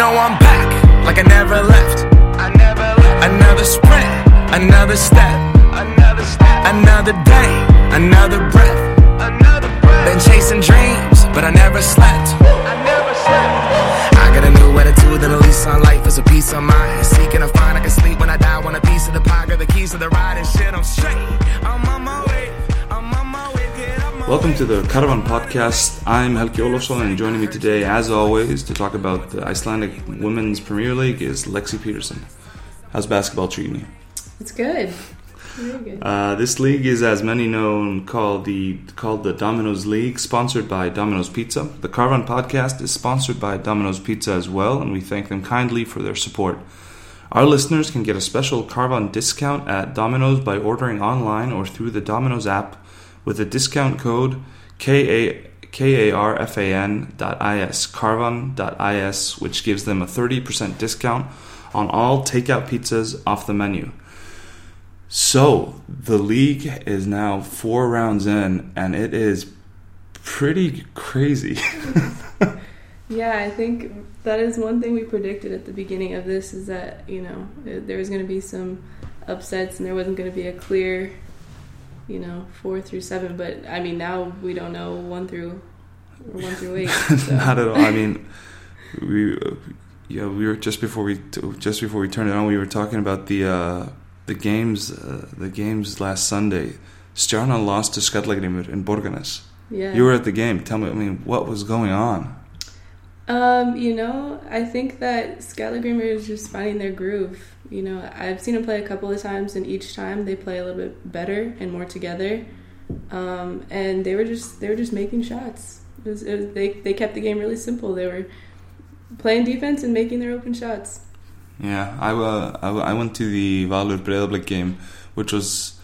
know I'm back, like I never left. I never left. Another sprint, another step, another step, another day, another breath, another breath. Been chasing dreams, but I never slept. I never slept. I got a new attitude and a lease on life is a peace of mind. Seeking to find I can sleep when I die. Want a piece of the pie, got the keys to the ride and shit. I'm straight. I'm on my way. I'm on my way. Get up my Welcome to the Karfan Podcast. I'm Helgi Olofsson, and joining me today, as always, to talk about the Icelandic Women's Premier League is Lexi Peterson. How's basketball treating you? It's good. Good. Uh, this league is, as many know, called the called the Domino's League, sponsored by Domino's Pizza. The Karfan Podcast is sponsored by Domino's Pizza as well, and we thank them kindly for their support. Our listeners can get a special Karfan discount at Domino's by ordering online or through the Domino's app with the discount code KA, KARFAN.is, Carvan.is, which gives them a 30% discount on all takeout pizzas off the menu. So, the league is now four rounds in, and it is pretty crazy. Yeah, I think that is one thing we predicted at the beginning of this is that, you know, there was going to be some upsets and there wasn't going to be a clear, you know, four through seven. But I mean, now we don't know one through or one through eight. So. Not at all. I mean, we, uh, yeah, we were just before we just before we turned it on. We were talking about the uh, the games, uh, the games last Sunday. Stjarnan lost to Skallagrimur in Borgarnes. yeah. You were at the game. Tell me, I mean, what was going on? Um, you know, I think that Skallagrimur is just finding their groove. You know, I've seen them play a couple of times, and each time they play a little bit better and more together. Um, and they were just they were just making shots. It was, it was, they they kept the game really simple. They were playing defense and making their open shots. Yeah, I, uh, I, I went to the Valur Breiðablik game, which was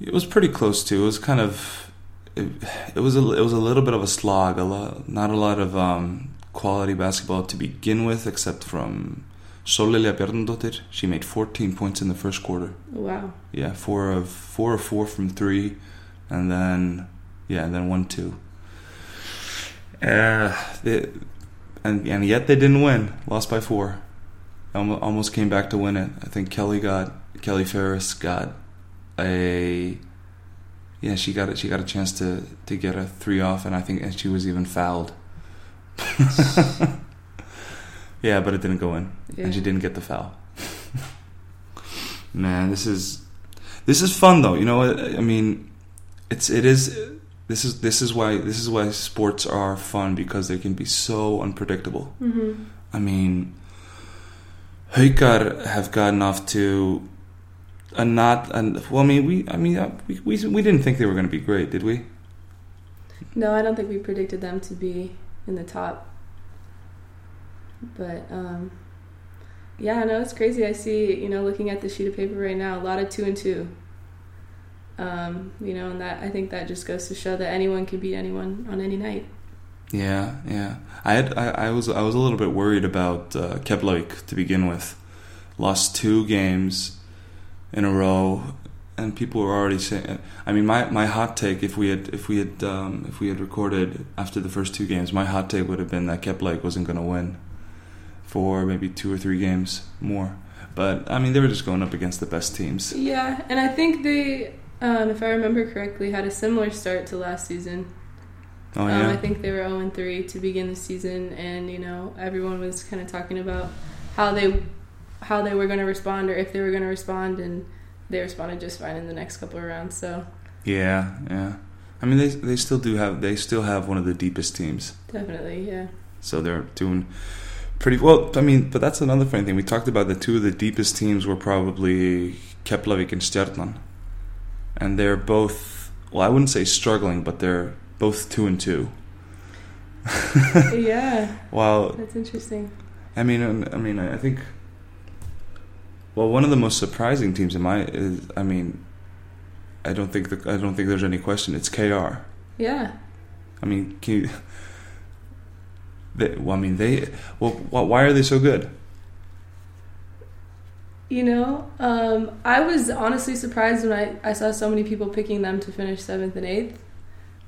it was pretty close to. It was kind of it, it was a it was a little bit of a slog. A lot, not a lot of um, quality basketball to begin with, except from Sólilja Bjarnadóttir. She made 14 points in the first quarter. Wow. Yeah, four of four or four from three, and then yeah, and then one two. Uh, they, and and yet they didn't win. Lost by four. Almost came back to win it. I think Kelly got Kelly Ferris got a yeah she got it. She got a chance to to get a three off, and I think and she was even fouled. yeah, but it didn't go in, Yeah. and she didn't get the foul. Man, this is this is fun though. You know, I I mean, it's it is this is this is why this is why sports are fun because they can be so unpredictable. hmm I mean, Haukar have gotten off to a not and well. I mean, we I mean uh, we we, we didn't think they were going to be great, did we? No, I don't think we predicted them to be in the top. But um, yeah, no, it's crazy. I see, you know, looking at the sheet of paper right now, a lot of two and two. Um, you know, and that I think that just goes to show that anyone can beat anyone on any night. Yeah, yeah. I had I, I was I was a little bit worried about uh, Keflavik to begin with. Lost two games in a row, and people were already saying. I mean, my, my hot take if we had if we had um, if we had recorded after the first two games, my hot take would have been that Keflavik wasn't going to win for maybe two or three games more. But I mean, they were just going up against the best teams. Yeah, and I think they, um, if I remember correctly, had a similar start to last season. Oh Um, yeah, I think they were 0 3 to begin the season, and you know everyone was kind of talking about how they how they were going to respond or if they were going to respond, and they responded just fine in the next couple of rounds. So yeah, yeah. I mean, they they still do have they still have one of the deepest teams. definitely, yeah, So they're doing pretty well. I mean, but that's another funny thing. We talked about the two of the deepest teams were probably Keflavik and Stjarnan, and they're both. Well, I wouldn't say struggling, but they're both two and two. yeah, While that's interesting. I mean, I mean, I think. Well, one of the most surprising teams in my is, I mean, I don't think the, I don't think there's any question. It's KR. Yeah, I mean, can you, they, well, I mean, they. Well, why are they so good? you know, um, I was honestly surprised when I, I saw so many people picking them to finish seventh and eighth.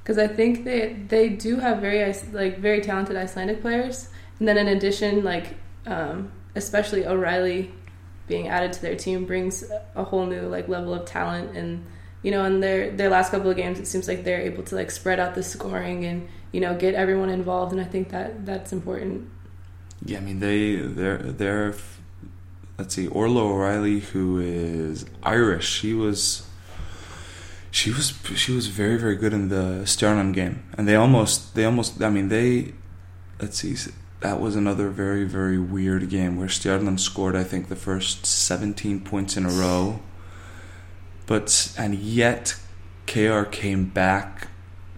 Because I think they they do have very like very talented Icelandic players, and then in addition, like um, especially O'Reilly being added to their team brings a whole new like level of talent and you know in their their last couple of games it seems like they're able to like spread out the scoring and you know get everyone involved and I think that that's important. Yeah, I mean they they're they're let's see Orla O'Reilly who is Irish. She was she was she was very very good in the Stjarnan game, and they almost they almost I mean they let's see that was another very very weird game where Stjarnan scored I think the first 17 points in a row, but and yet KR came back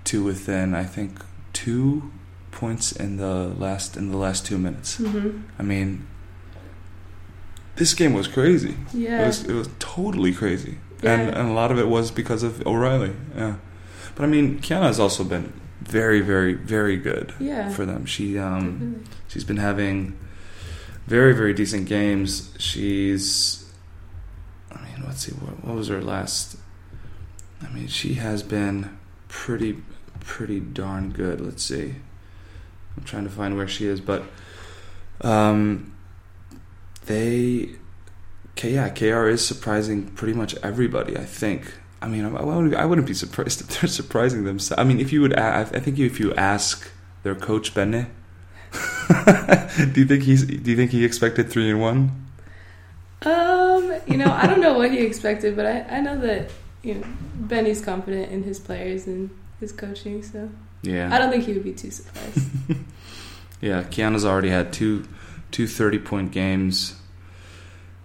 to within I think two points in the last in the last two minutes. Mm-hmm. I mean, this game was crazy. Yeah. It was it was totally crazy, Yeah. and and a lot of it was because of O'Reilly. Yeah, but I mean, Kiana has also been very very very good Yeah. for them. She um Definitely. she's been having very very decent games. She's I mean, let's see what what was her last. I mean, she has been pretty pretty darn good. Let's see. I'm trying to find where she is, but um, they, yeah, KR is surprising pretty much everybody. I think. I mean, I, I wouldn't be surprised if they're surprising themselves. I mean, if you would, I think if you ask their coach Benne, do you think he's? Do you think he expected three and one? Um, you know, I don't know what he expected, but I, I know that you know Benny's confident in his players and his coaching, so Yeah. I don't think he would be too surprised. Yeah, Kiana's already had two two 30 point games.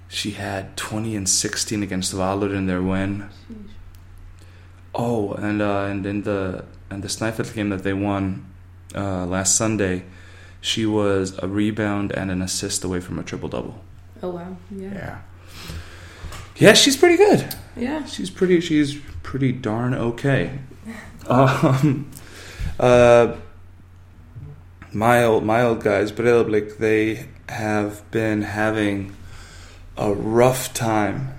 She had 20 and 16 against Valur in their win. Sheesh. Oh, and uh, and in the and the Snæfell game that they won uh, last Sunday, she was a rebound and an assist away from a triple double. Oh wow, yeah, Yeah. Yeah, she's pretty good. yeah. She's pretty. She's pretty darn okay. Um, uh, my old my old guys, Breiðablik, they have been having a rough time.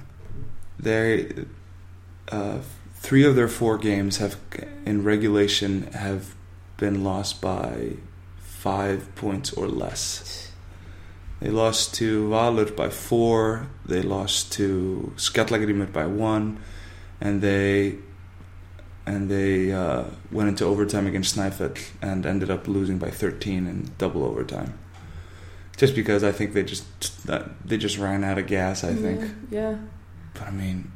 They uh, three of their four games have in regulation have been lost by five points or less. They lost to Valur by four. They lost to Skallagrimur by one, and they and they uh, went into overtime against Snæfell and ended up losing by 13 in double overtime. Just because I think they just they just ran out of gas. I think, Yeah, yeah. but I mean,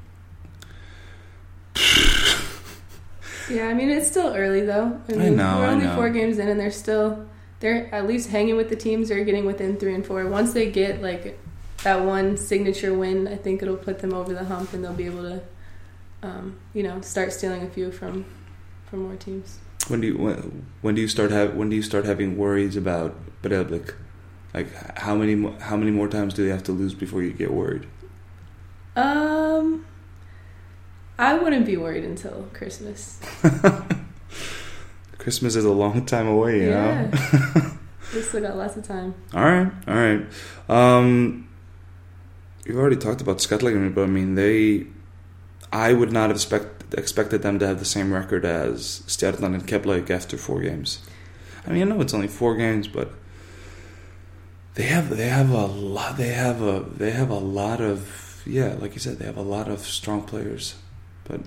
Yeah, I mean it's still early though. I I know, we're only know. four games in and they're still they're at least hanging with the teams They're getting within three and four. Once they get like that one signature win, I think it'll put them over the hump and they'll be able to um, you know, start stealing a few from from more teams. when do you when, when do you start have when do you start having worries about Breiðablik? Like how many how many more times do they have to lose before you get worried? Um I wouldn't be worried until Christmas. Christmas is a long time away, you know. we still got lots of time. All right, all right. Um, you've already talked about Skallagrimur, but I mean, they. I would not have expect, expected them to have the same record as Stjarnan and Keflavík after four games. I mean, I know it's only four games, but they have they have a lot. They have a they have a lot of yeah, like you said, they have a lot of strong players. But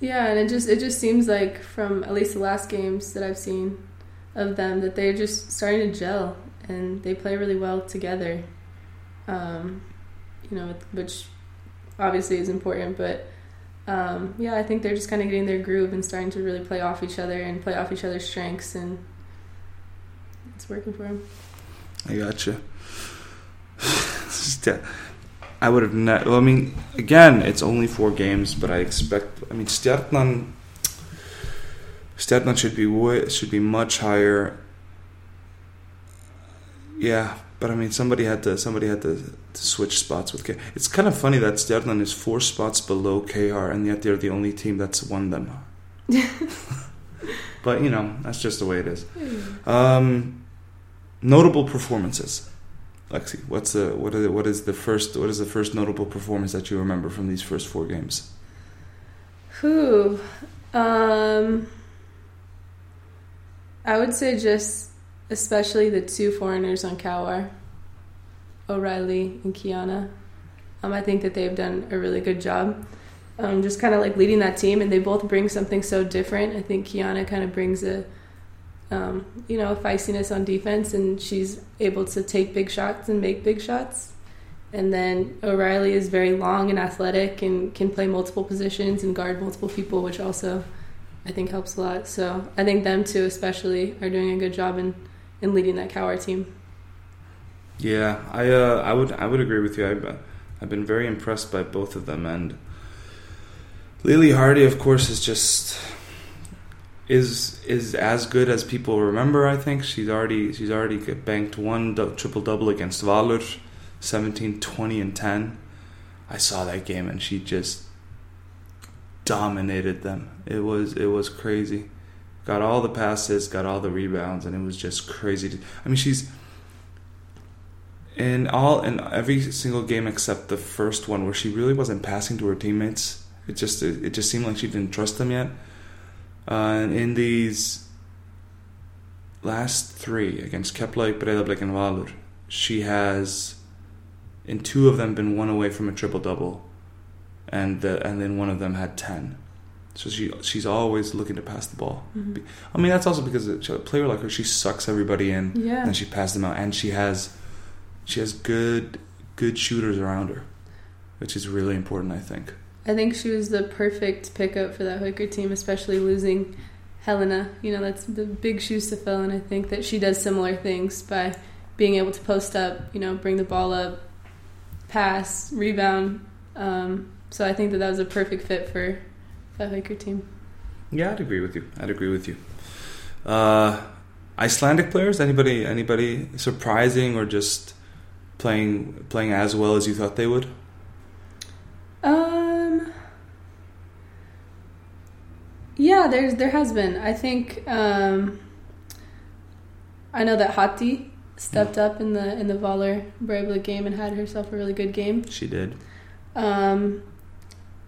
Yeah, and it just it just seems like from at least the last games that I've seen of them that they're just starting to gel and they play really well together. Um, you know, which obviously is important, but um, yeah, I think they're just kind of getting their groove and starting to really play off each other and play off each other's strengths, and it's working for them. I gotcha. I would have not. Well, I mean, again, it's only four games, but I expect. I mean, Stjarnan. Stjarnan should be should be much higher. Yeah, but I mean, somebody had to somebody had to, to switch spots with K. It's kind of funny that Stjarnan is four spots below KR, and yet they're the only team that's won them. but you know, that's just the way it is. Um, notable performances. Lexi, what's the what is what is the first what is the first notable performance that you remember from these first four games? Who? Um, I would say just especially the two foreigners on KR. O'Reilly and Kiana. Um, I think that they've done a really good job. Um, just kind of like leading that team, and they both bring something so different. I think Kiana kind of brings a, um, you know, a feistiness on defense, and she's able to take big shots and make big shots. And then O'Reilly is very long and athletic and can play multiple positions and guard multiple people, which also I think helps a lot. So I think them two, especially, are doing a good job in, in leading that KR team. Yeah, I uh, I would I would agree with you. I've, I've been very impressed by both of them, and Lily Hardy, of course, is just is is as good as people remember. I think she's already she's already banked one triple double against Valur, 17, 20, and ten. I saw that game, and she just dominated them. It was it was crazy. Got all the passes, got all the rebounds, and it was just crazy. To, I mean, she's in all in every single game except the first one where she really wasn't passing to her teammates. It just it, it just seemed like she didn't trust them yet. Uh, and in these last three against Keflavík, Breiðablik, and Valur, she has in two of them been one away from a triple double, and the, and then one of them had ten. So she she's always looking to pass the ball. Mm-hmm. I mean that's also because a player like her, she sucks everybody in, Yeah. and she passes them out, and she has she has good good shooters around her, which is really important, I think. I think she was the perfect pickup for that Haukar team, especially losing Helena. You know, that's the big shoes to fill, and I think that she does similar things by being able to post up, you know, bring the ball up, pass, rebound. Um, so I think that that was a perfect fit for Haukar team. Yeah, I'd agree with you. I'd agree with you. Uh, Icelandic players, anybody anybody surprising or just playing playing as well as you thought they would? Um. Yeah, there's there has been. I think um, I know that Hati stepped up in the in the Valur Breiðablik game and had herself a really good game. She did. Um,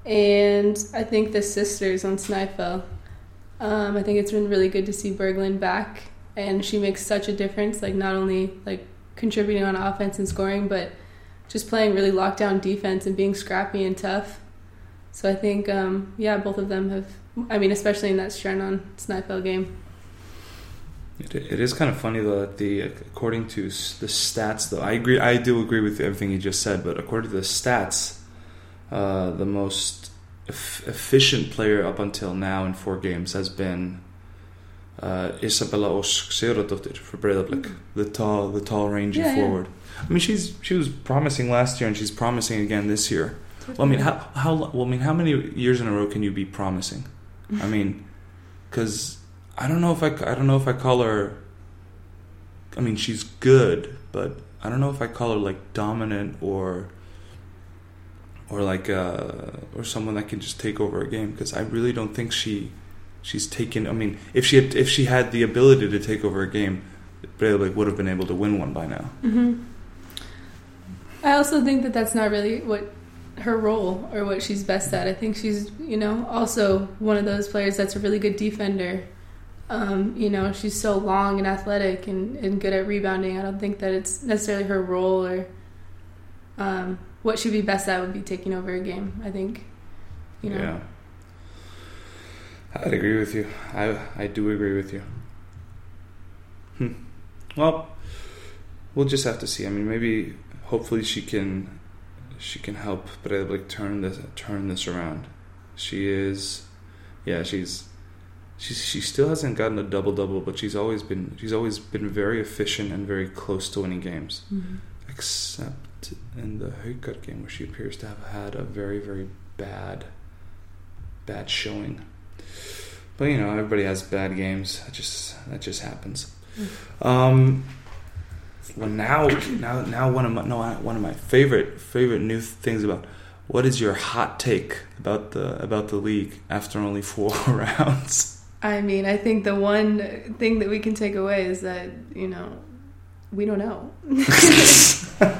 and I think the sisters on Snæfell. Um, I think it's been really good to see Berglind back, and she makes such a difference. Like not only like contributing on offense and scoring, but just playing really lockdown defense and being scrappy and tough. So I think, um, yeah, both of them have. I mean, especially in that Stjarnan Snæfell game. It, it is kind of funny though that the according to the stats though I agree I do agree with everything you just said, but according to the stats, uh, the most eff- efficient player up until now in four games has been uh, Isabella Osk Sigurðardóttir for Breiðablik, the tall the tall rangy Yeah, yeah. forward. I mean she's she was promising last year and she's promising again this year. Well, I mean how how well I mean how many years in a row can you be promising? I mean, because I don't know if I I don't know if I call her. I mean, she's good, but I don't know if I call her like dominant or or like uh or someone that can just take over a game because I really don't think she she's taken. I mean, if she had, if she had the ability to take over a game, Breiðablik would have been able to win one by now. hmm I also think that that's not really what her role or what she's best at. I think she's, you know, also one of those players that's a really good defender. Um, you know, she's so long and athletic and, and good at rebounding. I don't think that it's necessarily her role or um, what she'd be best at would be taking over a game. I think, you know. Yeah. I'd agree with you. I I do agree with you. Hmm. Well, we'll just have to see. I mean, maybe hopefully she can she can help Breiðablik turn this turn this around. She is, yeah, she's she she still hasn't gotten a double double, but she's always been she's always been very efficient and very close to winning games Mhm. except in the Haukar game where she appears to have had a very very bad bad showing. But you know, everybody has bad games. That just that just happens. Um, well, now now now one of my no one of my favorite favorite new things about what is your hot take about the about the league after only four rounds? I mean, I think the one thing that we can take away is that, you know, we don't know.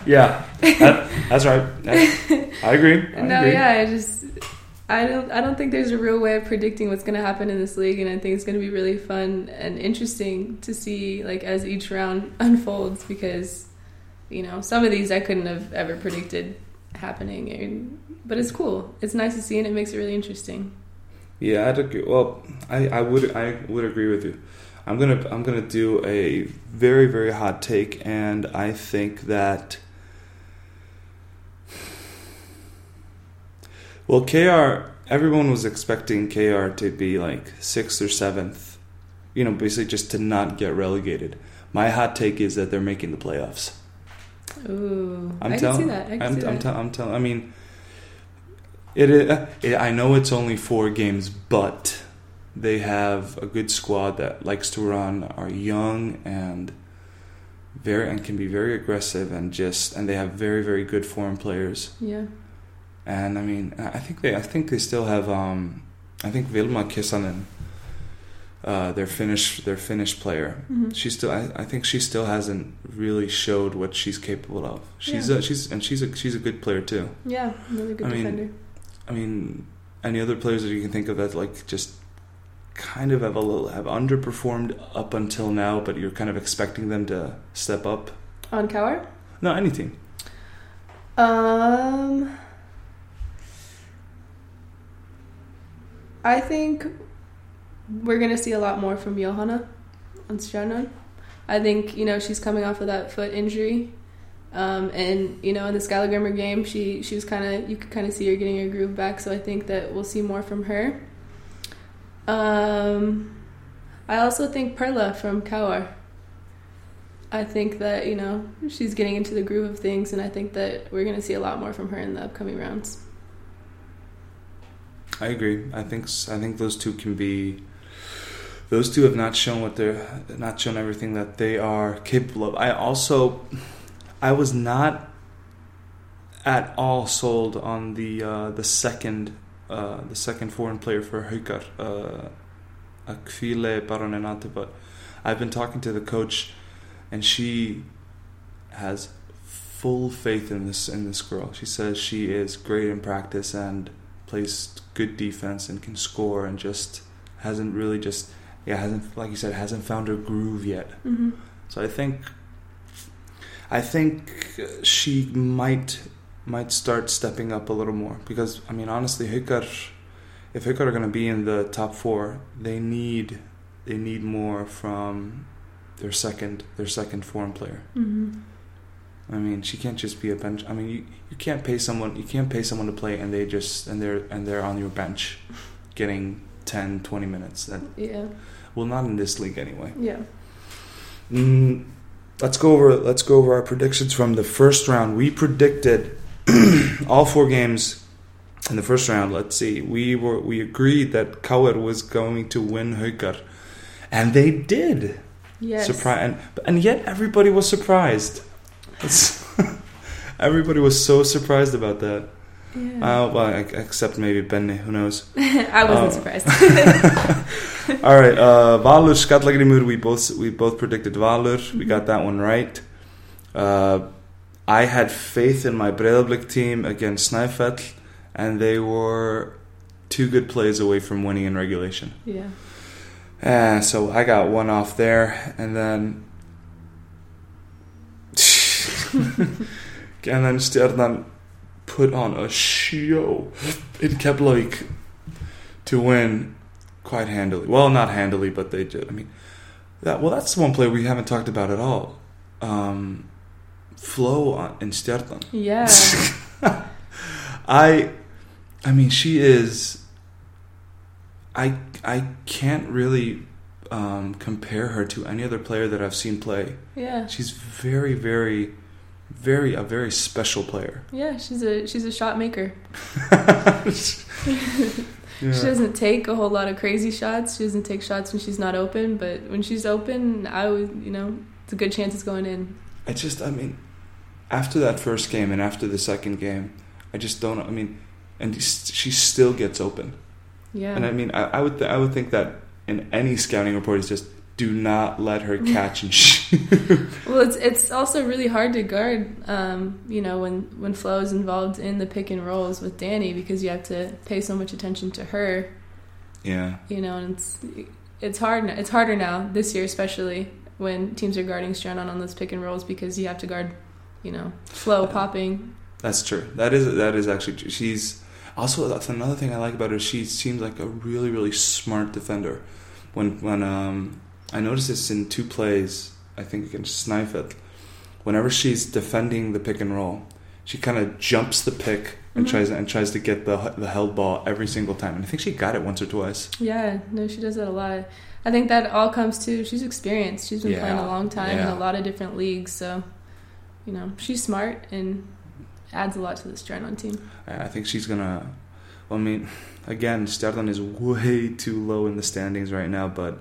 yeah, that, that's right. That- I agree. I no, agree. yeah, I just I don't I don't think there's a real way of predicting what's going to happen in this league and I think it's going to be really fun and interesting to see like as each round unfolds because you know, some of these I couldn't have ever predicted happening. And, but it's cool. It's nice to see, and it makes it really interesting. Yeah, I'd agree. Well, I, I would I would agree with you. I'm gonna I'm gonna do a very very hot take, and I think that. Well, KR, everyone was expecting KR to be like sixth or seventh, you know, basically just to not get relegated. My hot take is that they're making the playoffs. Ooh, I'm I telling. can see that. I can I'm, see I'm, tell- I'm telling. I mean, it, is- it. I know it's only four games, but they have a good squad that likes to run, are young and very and can be very aggressive and just and they have very very good foreign players. yeah. And I mean, I think they I think they still have. Um, I think Vilma Kesänen, uh, their Finnish their Finnish player. Mhm. She still, I, I think she still hasn't really showed what she's capable of. She's Yeah. a, she's and she's a she's a good player too. Yeah, really good I mean, defender. I mean, any other players that you can think of that like just kind of have a little have underperformed up until now, but you're kind of expecting them to step up. On KR? No, anything. Um, I think we're gonna see a lot more from Johanna on Stjarnan. I think you know she's coming off of that foot injury, um, and you know in the Skallagrimur game she she was kind of you could kind of see her getting her groove back. So I think that we'll see more from her. Um, I also think Perla from KR. I think that you know she's getting into the groove of things, and I think that we're going to see a lot more from her in the upcoming rounds. I agree. I think I think those two can be. Those two have not shown what they're not shown everything that they are capable of. I also, I was not at all sold on the uh, the second uh, the second foreign player for Haukar, uh, Akvile Baronenate, but I've been talking to the coach, and she has full faith in this in this girl. She says she is great in practice and plays good defense and can score and just hasn't really just yeah hasn't like you said hasn't found her groove yet. Mm-hmm. So I think I think she might might start stepping up a little more because I mean honestly Haukar if Haukar are going to be in the top 4 they need they need more from their second their second foreign player. Mm-hmm. I mean, she can't just be a bench. I mean, you, you can't pay someone you can't pay someone to play and they just and they're and they're on your bench getting 10 20 minutes. That Yeah, well not in this league anyway. yeah. Mm, let's go over let's go over our predictions from the first round. We predicted all four games in the first round. Let's see. We were we agreed that KR was going to win Haukar. And they did. Yes. Surprise and and yet everybody was surprised. Everybody was so surprised about that. Yeah. Uh, well, except maybe Benny. Who knows? I wasn't uh, surprised. All right, uh, Valur Skallagrimur. We both we both predicted Valur. We got that one right. Uh, I had faith in my Breiðablik team against Snæfell, and they were two good plays away from winning in regulation. yeah. Uh, so I got one off there, and then and then Stjarnan put on a show in Keflavík to win quite handily. Well, not handily, but they did. I mean, that well, that's one play we haven't talked about at all. Um, Flo on- in Stjarnan. Yeah. I, I mean, she is. I I can't really um, compare her to any other player that I've seen play. Yeah. She's very, very, very a very special player. Yeah, she's a she's a shot maker. Yeah. She doesn't take a whole lot of crazy shots. She doesn't take shots when she's not open, but when she's open, I would, you know, it's a good chance it's going in. I just, I mean, after that first game and after the second game, I just don't. I mean, and she still gets open. Yeah. And I mean, I, I would, th- I would think that in any scouting report is just do not let her catch and shoot. Well, it's it's also really hard to guard, um, you know, when when Flo is involved in the pick and rolls with Danny because you have to pay so much attention to her, yeah, you know, and it's it's hard. It's harder now this year, especially when teams are guarding Stjarnan on those pick and rolls because you have to guard you know, slow Yeah. popping. That's true. That is that is actually true. She's also that's another thing I like about her. She seems like a really really smart defender. When when um I noticed this in two plays, I think against Snæfell. Whenever she's defending the pick and roll, she kind of jumps the pick and Mhm. tries and tries to get the the held ball every single time. And I think she got it once or twice. Yeah, no, she does that a lot. I think that all comes to she's experienced. She's been Yeah, playing a long time in a lot of different leagues, so you know she's smart and adds a lot to this Stjarnan team. I I think she's gonna. Well, I mean, again, Stjarnan is way too low in the standings right now, but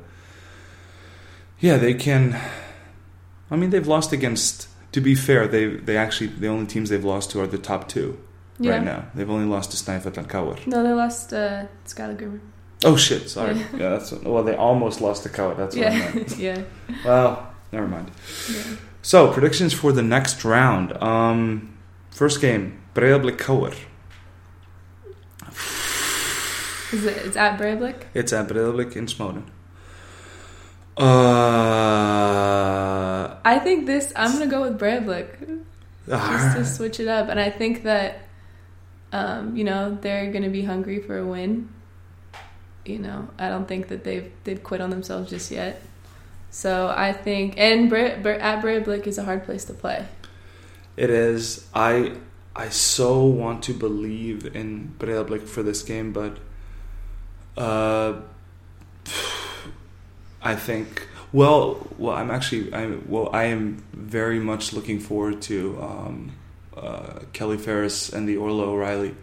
yeah, they can. I mean, they've lost against. To be fair, they they actually the only teams they've lost to are the top two Yeah. right now. They've only lost to and KR. No, they lost uh. Oh shit! Sorry. Yeah. Yeah, that's well. They almost lost to KR. That's what I Yeah, meant. yeah, Well, never mind. yeah. So predictions for the next round. Um, first game, Breiðablik. Is it? It's at Breivik. It's at Breiðablik in Smoden. Uh, I think this. I'm gonna go with Breivik just to switch it up, and I think that um, you know they're gonna be hungry for a win. You know, I don't think that they've they've quit on themselves just yet. So I think, and Bre- at Breivik is a hard place to play. it is. I I so want to believe in Breiðablik for this game, but uh, I think. Well, well, I'm actually. I well, I am very much looking forward to um, uh, Kelly Ferris and the Orla O'Reilly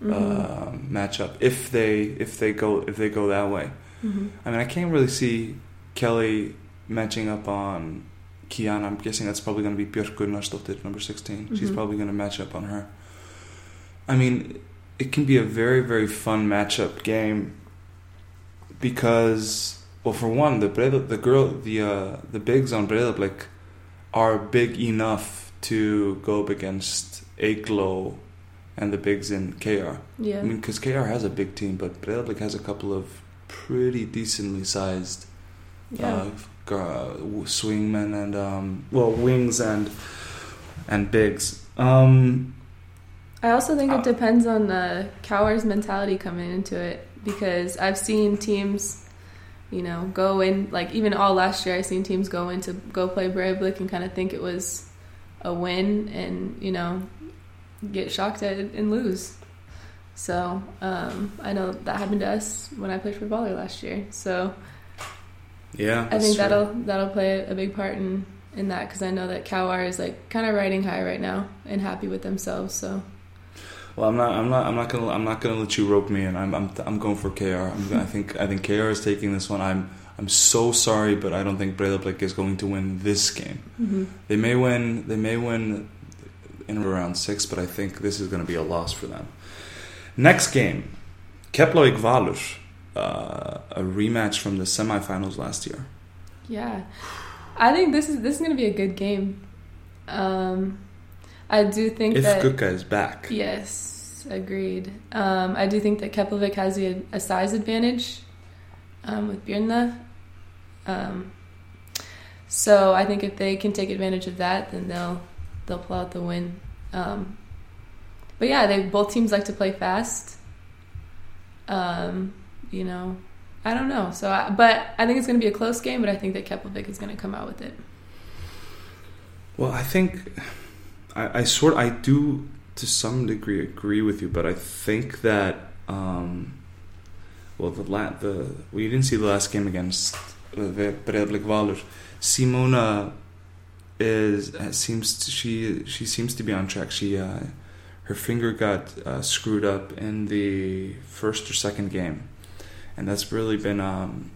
Mhm. uh, matchup if they if they go if they go that way. Mhm. I mean, I can't really see Kelly matching up on Kiana. I'm guessing that's probably going to be Björk Gunnarsdottir, number 16. She's Mhm. probably going to match up on her. I mean, it can be a very, very fun matchup game because, well, for one, the the girl, the uh, the bigs on Breiðablik are big enough to go up against Eiklo and the bigs in KR. Yeah. I mean, because KR has a big team, but Breiðablik has a couple of pretty decently sized yeah. uh, uh, swingmen and um, well wings and and bigs. Um, I also think Uh, it depends on the KR's mentality coming into it because I've seen teams, you know, go in like even all last year. I've seen teams go in to go play Breivik and kind of think it was a win, and you know, get shocked at it and lose. So um, I know that happened to us when I played for Baller last year. So yeah, I think true. that'll that'll play a big part in in that because I know that KR is like kind of riding high right now and happy with themselves. So. Well, I'm not. I'm not. I'm not gonna. I'm not gonna let you rope me in. I'm. I'm. I'm going for KR. I'm, I think. I think KR is taking this one. I'm. I'm so sorry, but I don't think Breiðablik is going to win this game. hmm They may win. They may win in around six, but I think this is going to be a loss for them. Next game, Keflavik Valur, uh, a rematch from the semifinals last year. Yeah, I think this is this is going to be a good game. Um, I do think If that Kuka is back, yes, agreed. Um, I do think that Keflavík has a, a size advantage um, with Björna. Um, so I think if they can take advantage of that, then they'll they'll pull out the win. Um, but yeah, they both teams like to play fast. Um, you know, I don't know. So, I, but I think it's going to be a close game. But I think that Keflavík is going to come out with it. Well, I think I, I sort I do to some degree agree with you, but I think that um, well the la- the we didn't see the last game against uh, Breiðablik Valur. Simona is uh, seems to, she she seems to be on track. She uh, her finger got uh, screwed up in the first or second game, and that's really been um,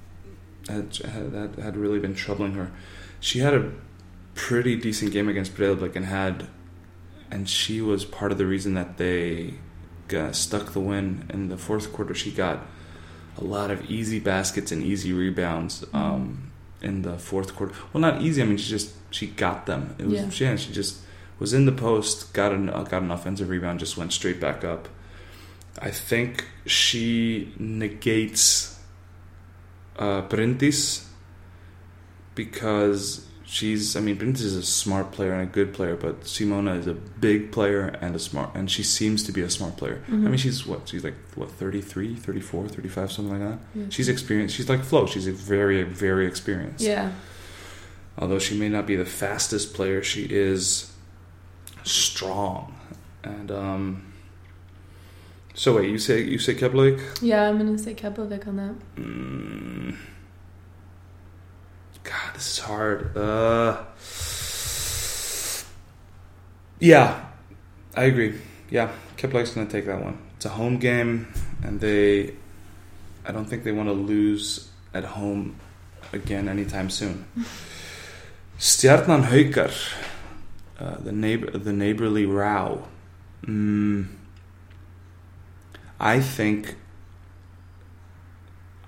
had, had, that had really been troubling her. She had a pretty decent game against Breiðablik and had, and she was part of the reason that they got, stuck the win in the fourth quarter. She got a lot of easy baskets and easy rebounds um, in the fourth quarter. Well, not easy. I mean, she just she got them. It was Yeah. she, she just was in the post, got an got an offensive rebound, just went straight back up. I think she negates uh, Bryndis because she's I mean Bryndís is a smart player and a good player, but Simona is a big player and a smart and she seems to be a smart player. I mean she's what she's like what 33, 34, 35 something like that. She's experienced. She's like Flo. She's a very very experienced. Yeah. Although she may not be the fastest player, she is strong. And um so wait, you say you say Keplik? Yeah, I'm gonna say Keflavík on that. Mm. God, this is hard. Uh, yeah, I agree. Yeah, Keplik's going to take that one. It's a home game, and they. I don't think they want to lose at home again anytime soon. Stjarnan Haukar, uh, the neighbor, the neighborly row. Mm, I think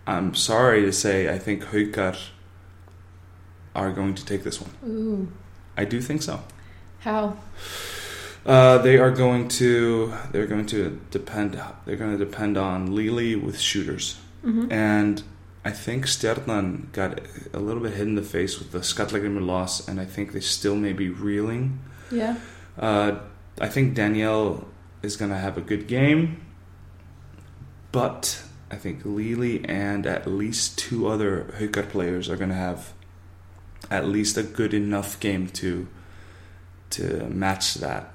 I'm sorry to say, I think Haukar are going to take this one. Ooh. I do think so. How? Uh, they are going to. They're going to depend. They're going to depend on Lili with shooters, Mm-hmm. and I think Stjarnan got a little bit hit in the face with the Skallagrimur loss, and I think they still may be reeling. Yeah. Uh, I think Danielle is going to have a good game, but I think Lily and at least two other Haukar players are going to have at least a good enough game to to match that.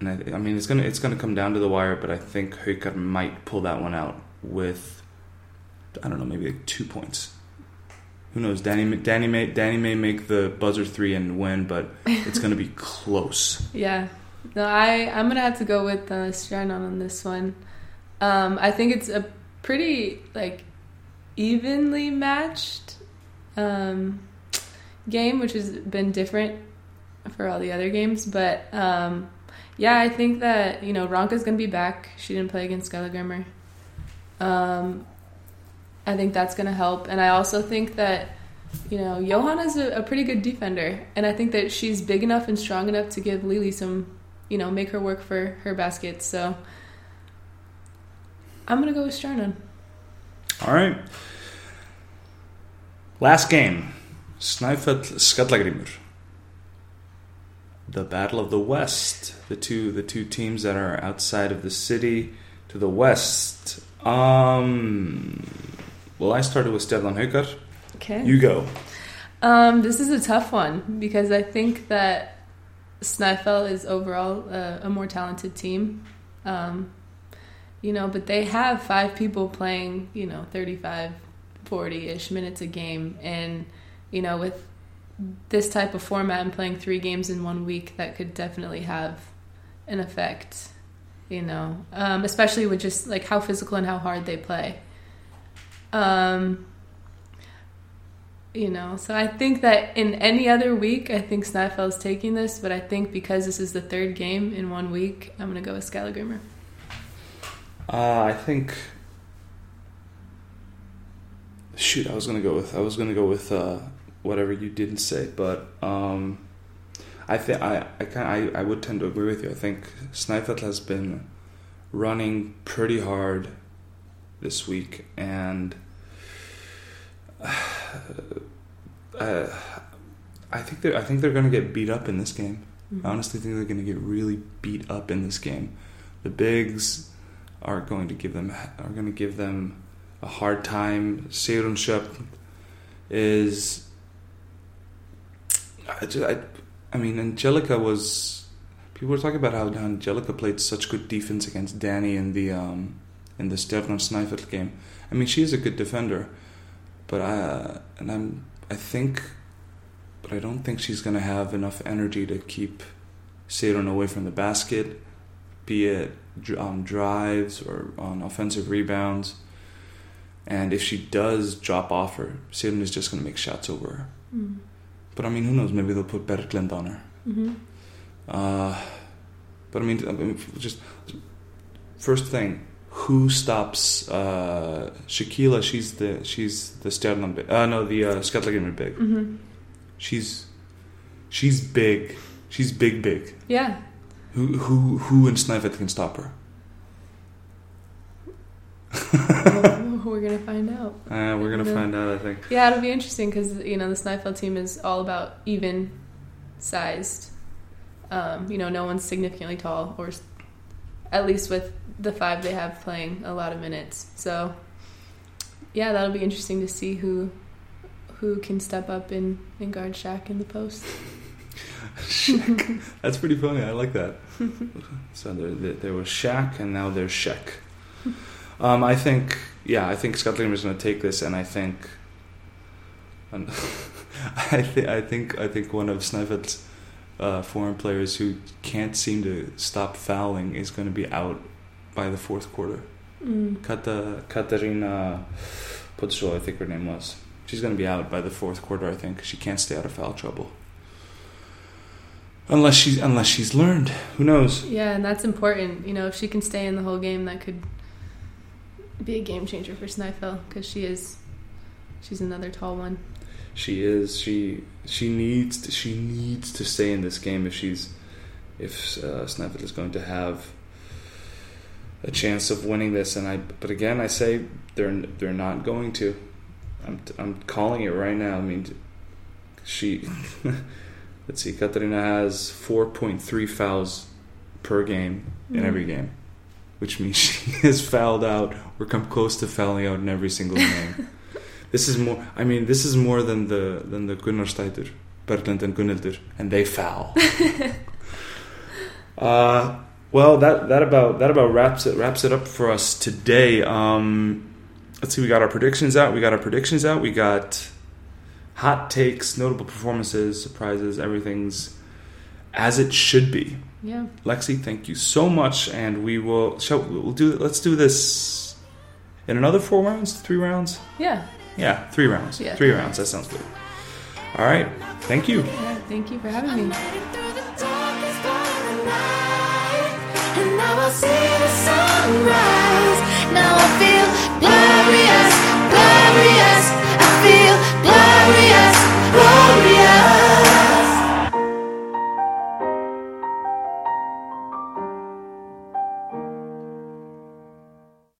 And I, I mean, it's gonna it's gonna come down to the wire, but I think Haukar might pull that one out with I don't know maybe like two points. Who knows? Danny Danny may Danny may make the buzzer three and win, but it's gonna be close. Yeah. No, I I'm gonna have to go with uh, Stjarnan on this one. Um, I think it's a pretty like evenly matched um, game, which has been different for all the other games. But um, yeah, I think that you know Ronka's gonna be back. She didn't play against Skallagrimur. Um, I think that's gonna help, and I also think that you know Johanna's a, a pretty good defender, and I think that she's big enough and strong enough to give Lily some, you know, make her work for her baskets. So I'm gonna go with Stjarnan. All right. Last game. Snæfell Skallagrimur. The Battle of the West. The two the two teams that are outside of the city to the west. Um well I started with Stefan Haukar. Okay. You go. Um, this is a tough one because I think that Snæfell is overall a, a more talented team. Um, you know, but they have five people playing, you know, 35, 40 ish minutes a game. And, you know, with this type of format and playing three games in one week, that could definitely have an effect, you know, um, especially with just like how physical and how hard they play. Um, you know, so I think that in any other week, I think Snæfell's taking this, but I think because this is the third game in one week, I'm going to go with Skallagrimur. Uh, I think shoot, I was gonna go with I was gonna go with uh, whatever you didn't say, but um, I think I I, kind I I would tend to agree with you. I think Snæfell has been running pretty hard this week, and uh, I think they're I think they're gonna get beat up in this game. I honestly think they're gonna get really beat up in this game. The bigs are going to give them are going to give them a hard time. Sigrún Sjöfn is I, I, I mean Angelica was people were talking about how Angelica played such good defense against Danny in the um, in the Stjarnan Snæfell game. I mean she is a good defender, but I and I'm I think but I don't think she's going to have enough energy to keep Sigrún away from the basket, be it on drives or on offensive rebounds. And if she does drop off her, Sigrún is just going to make shots over her. Mm. But I mean, who knows? Maybe they'll put Berglind on her. hmm Uh, but I mean, I mean, just first thing, who stops uh, Shaquila? She's the she's the Stjarnan big. Uh, no, the uh, Skallagrimur big. hmm She's she's big. She's big, big. Yeah. Who who who in Snæfell can stop her? We're gonna find out. Uh, we're gonna find out. I think. Yeah, it'll be interesting because you know the Snæfell team is all about even sized. Um, you know, no one's significantly tall, or at least with the five they have playing a lot of minutes. So, yeah, that'll be interesting to see who who can step up and, and guard Shaq in the post. Shaq. That's pretty funny. I like that. so there, there, there was Shaq, and now there's Shaq. Um, I think, yeah, I think Scott Scotland is going to take this, and I think, and I think, I think, I think one of Snæfell's uh, foreign players who can't seem to stop fouling is going to be out by the fourth quarter. Mm. Kata, Katarina Putsho, I think her name was. She's going to be out by the fourth quarter. I think she can't stay out of foul trouble. Unless she's unless she's learned, who knows? Yeah, and that's important. You know, if she can stay in the whole game, that could be a game changer for Snæfell because she is she's another tall one. She is. She she needs to, she needs to stay in this game if she's if uh, Snapple is going to have a chance of winning this. And I but again I say they're they're not going to. I'm I'm calling it right now. I mean, she. let's see. Katarina has four point three fouls per game in every game, which means she has fouled out or come close to fouling out in every single game. This is more. I mean, this is more than the than the Gunnarsdætur, Berglind and Gunnhildur, and they foul. uh, well, that that about that about wraps it wraps it up for us today. Um, let's see. We got our predictions out. We got our predictions out. We got hot takes, notable performances, surprises, everything's as it should be. Yeah. Lexi, thank you so much, and we will. Shall, we'll do. Let's do this in another four rounds, three rounds. Yeah. Yeah, three rounds. Yeah. Three rounds. That sounds good. All right. Thank you. Yeah, thank you for having me.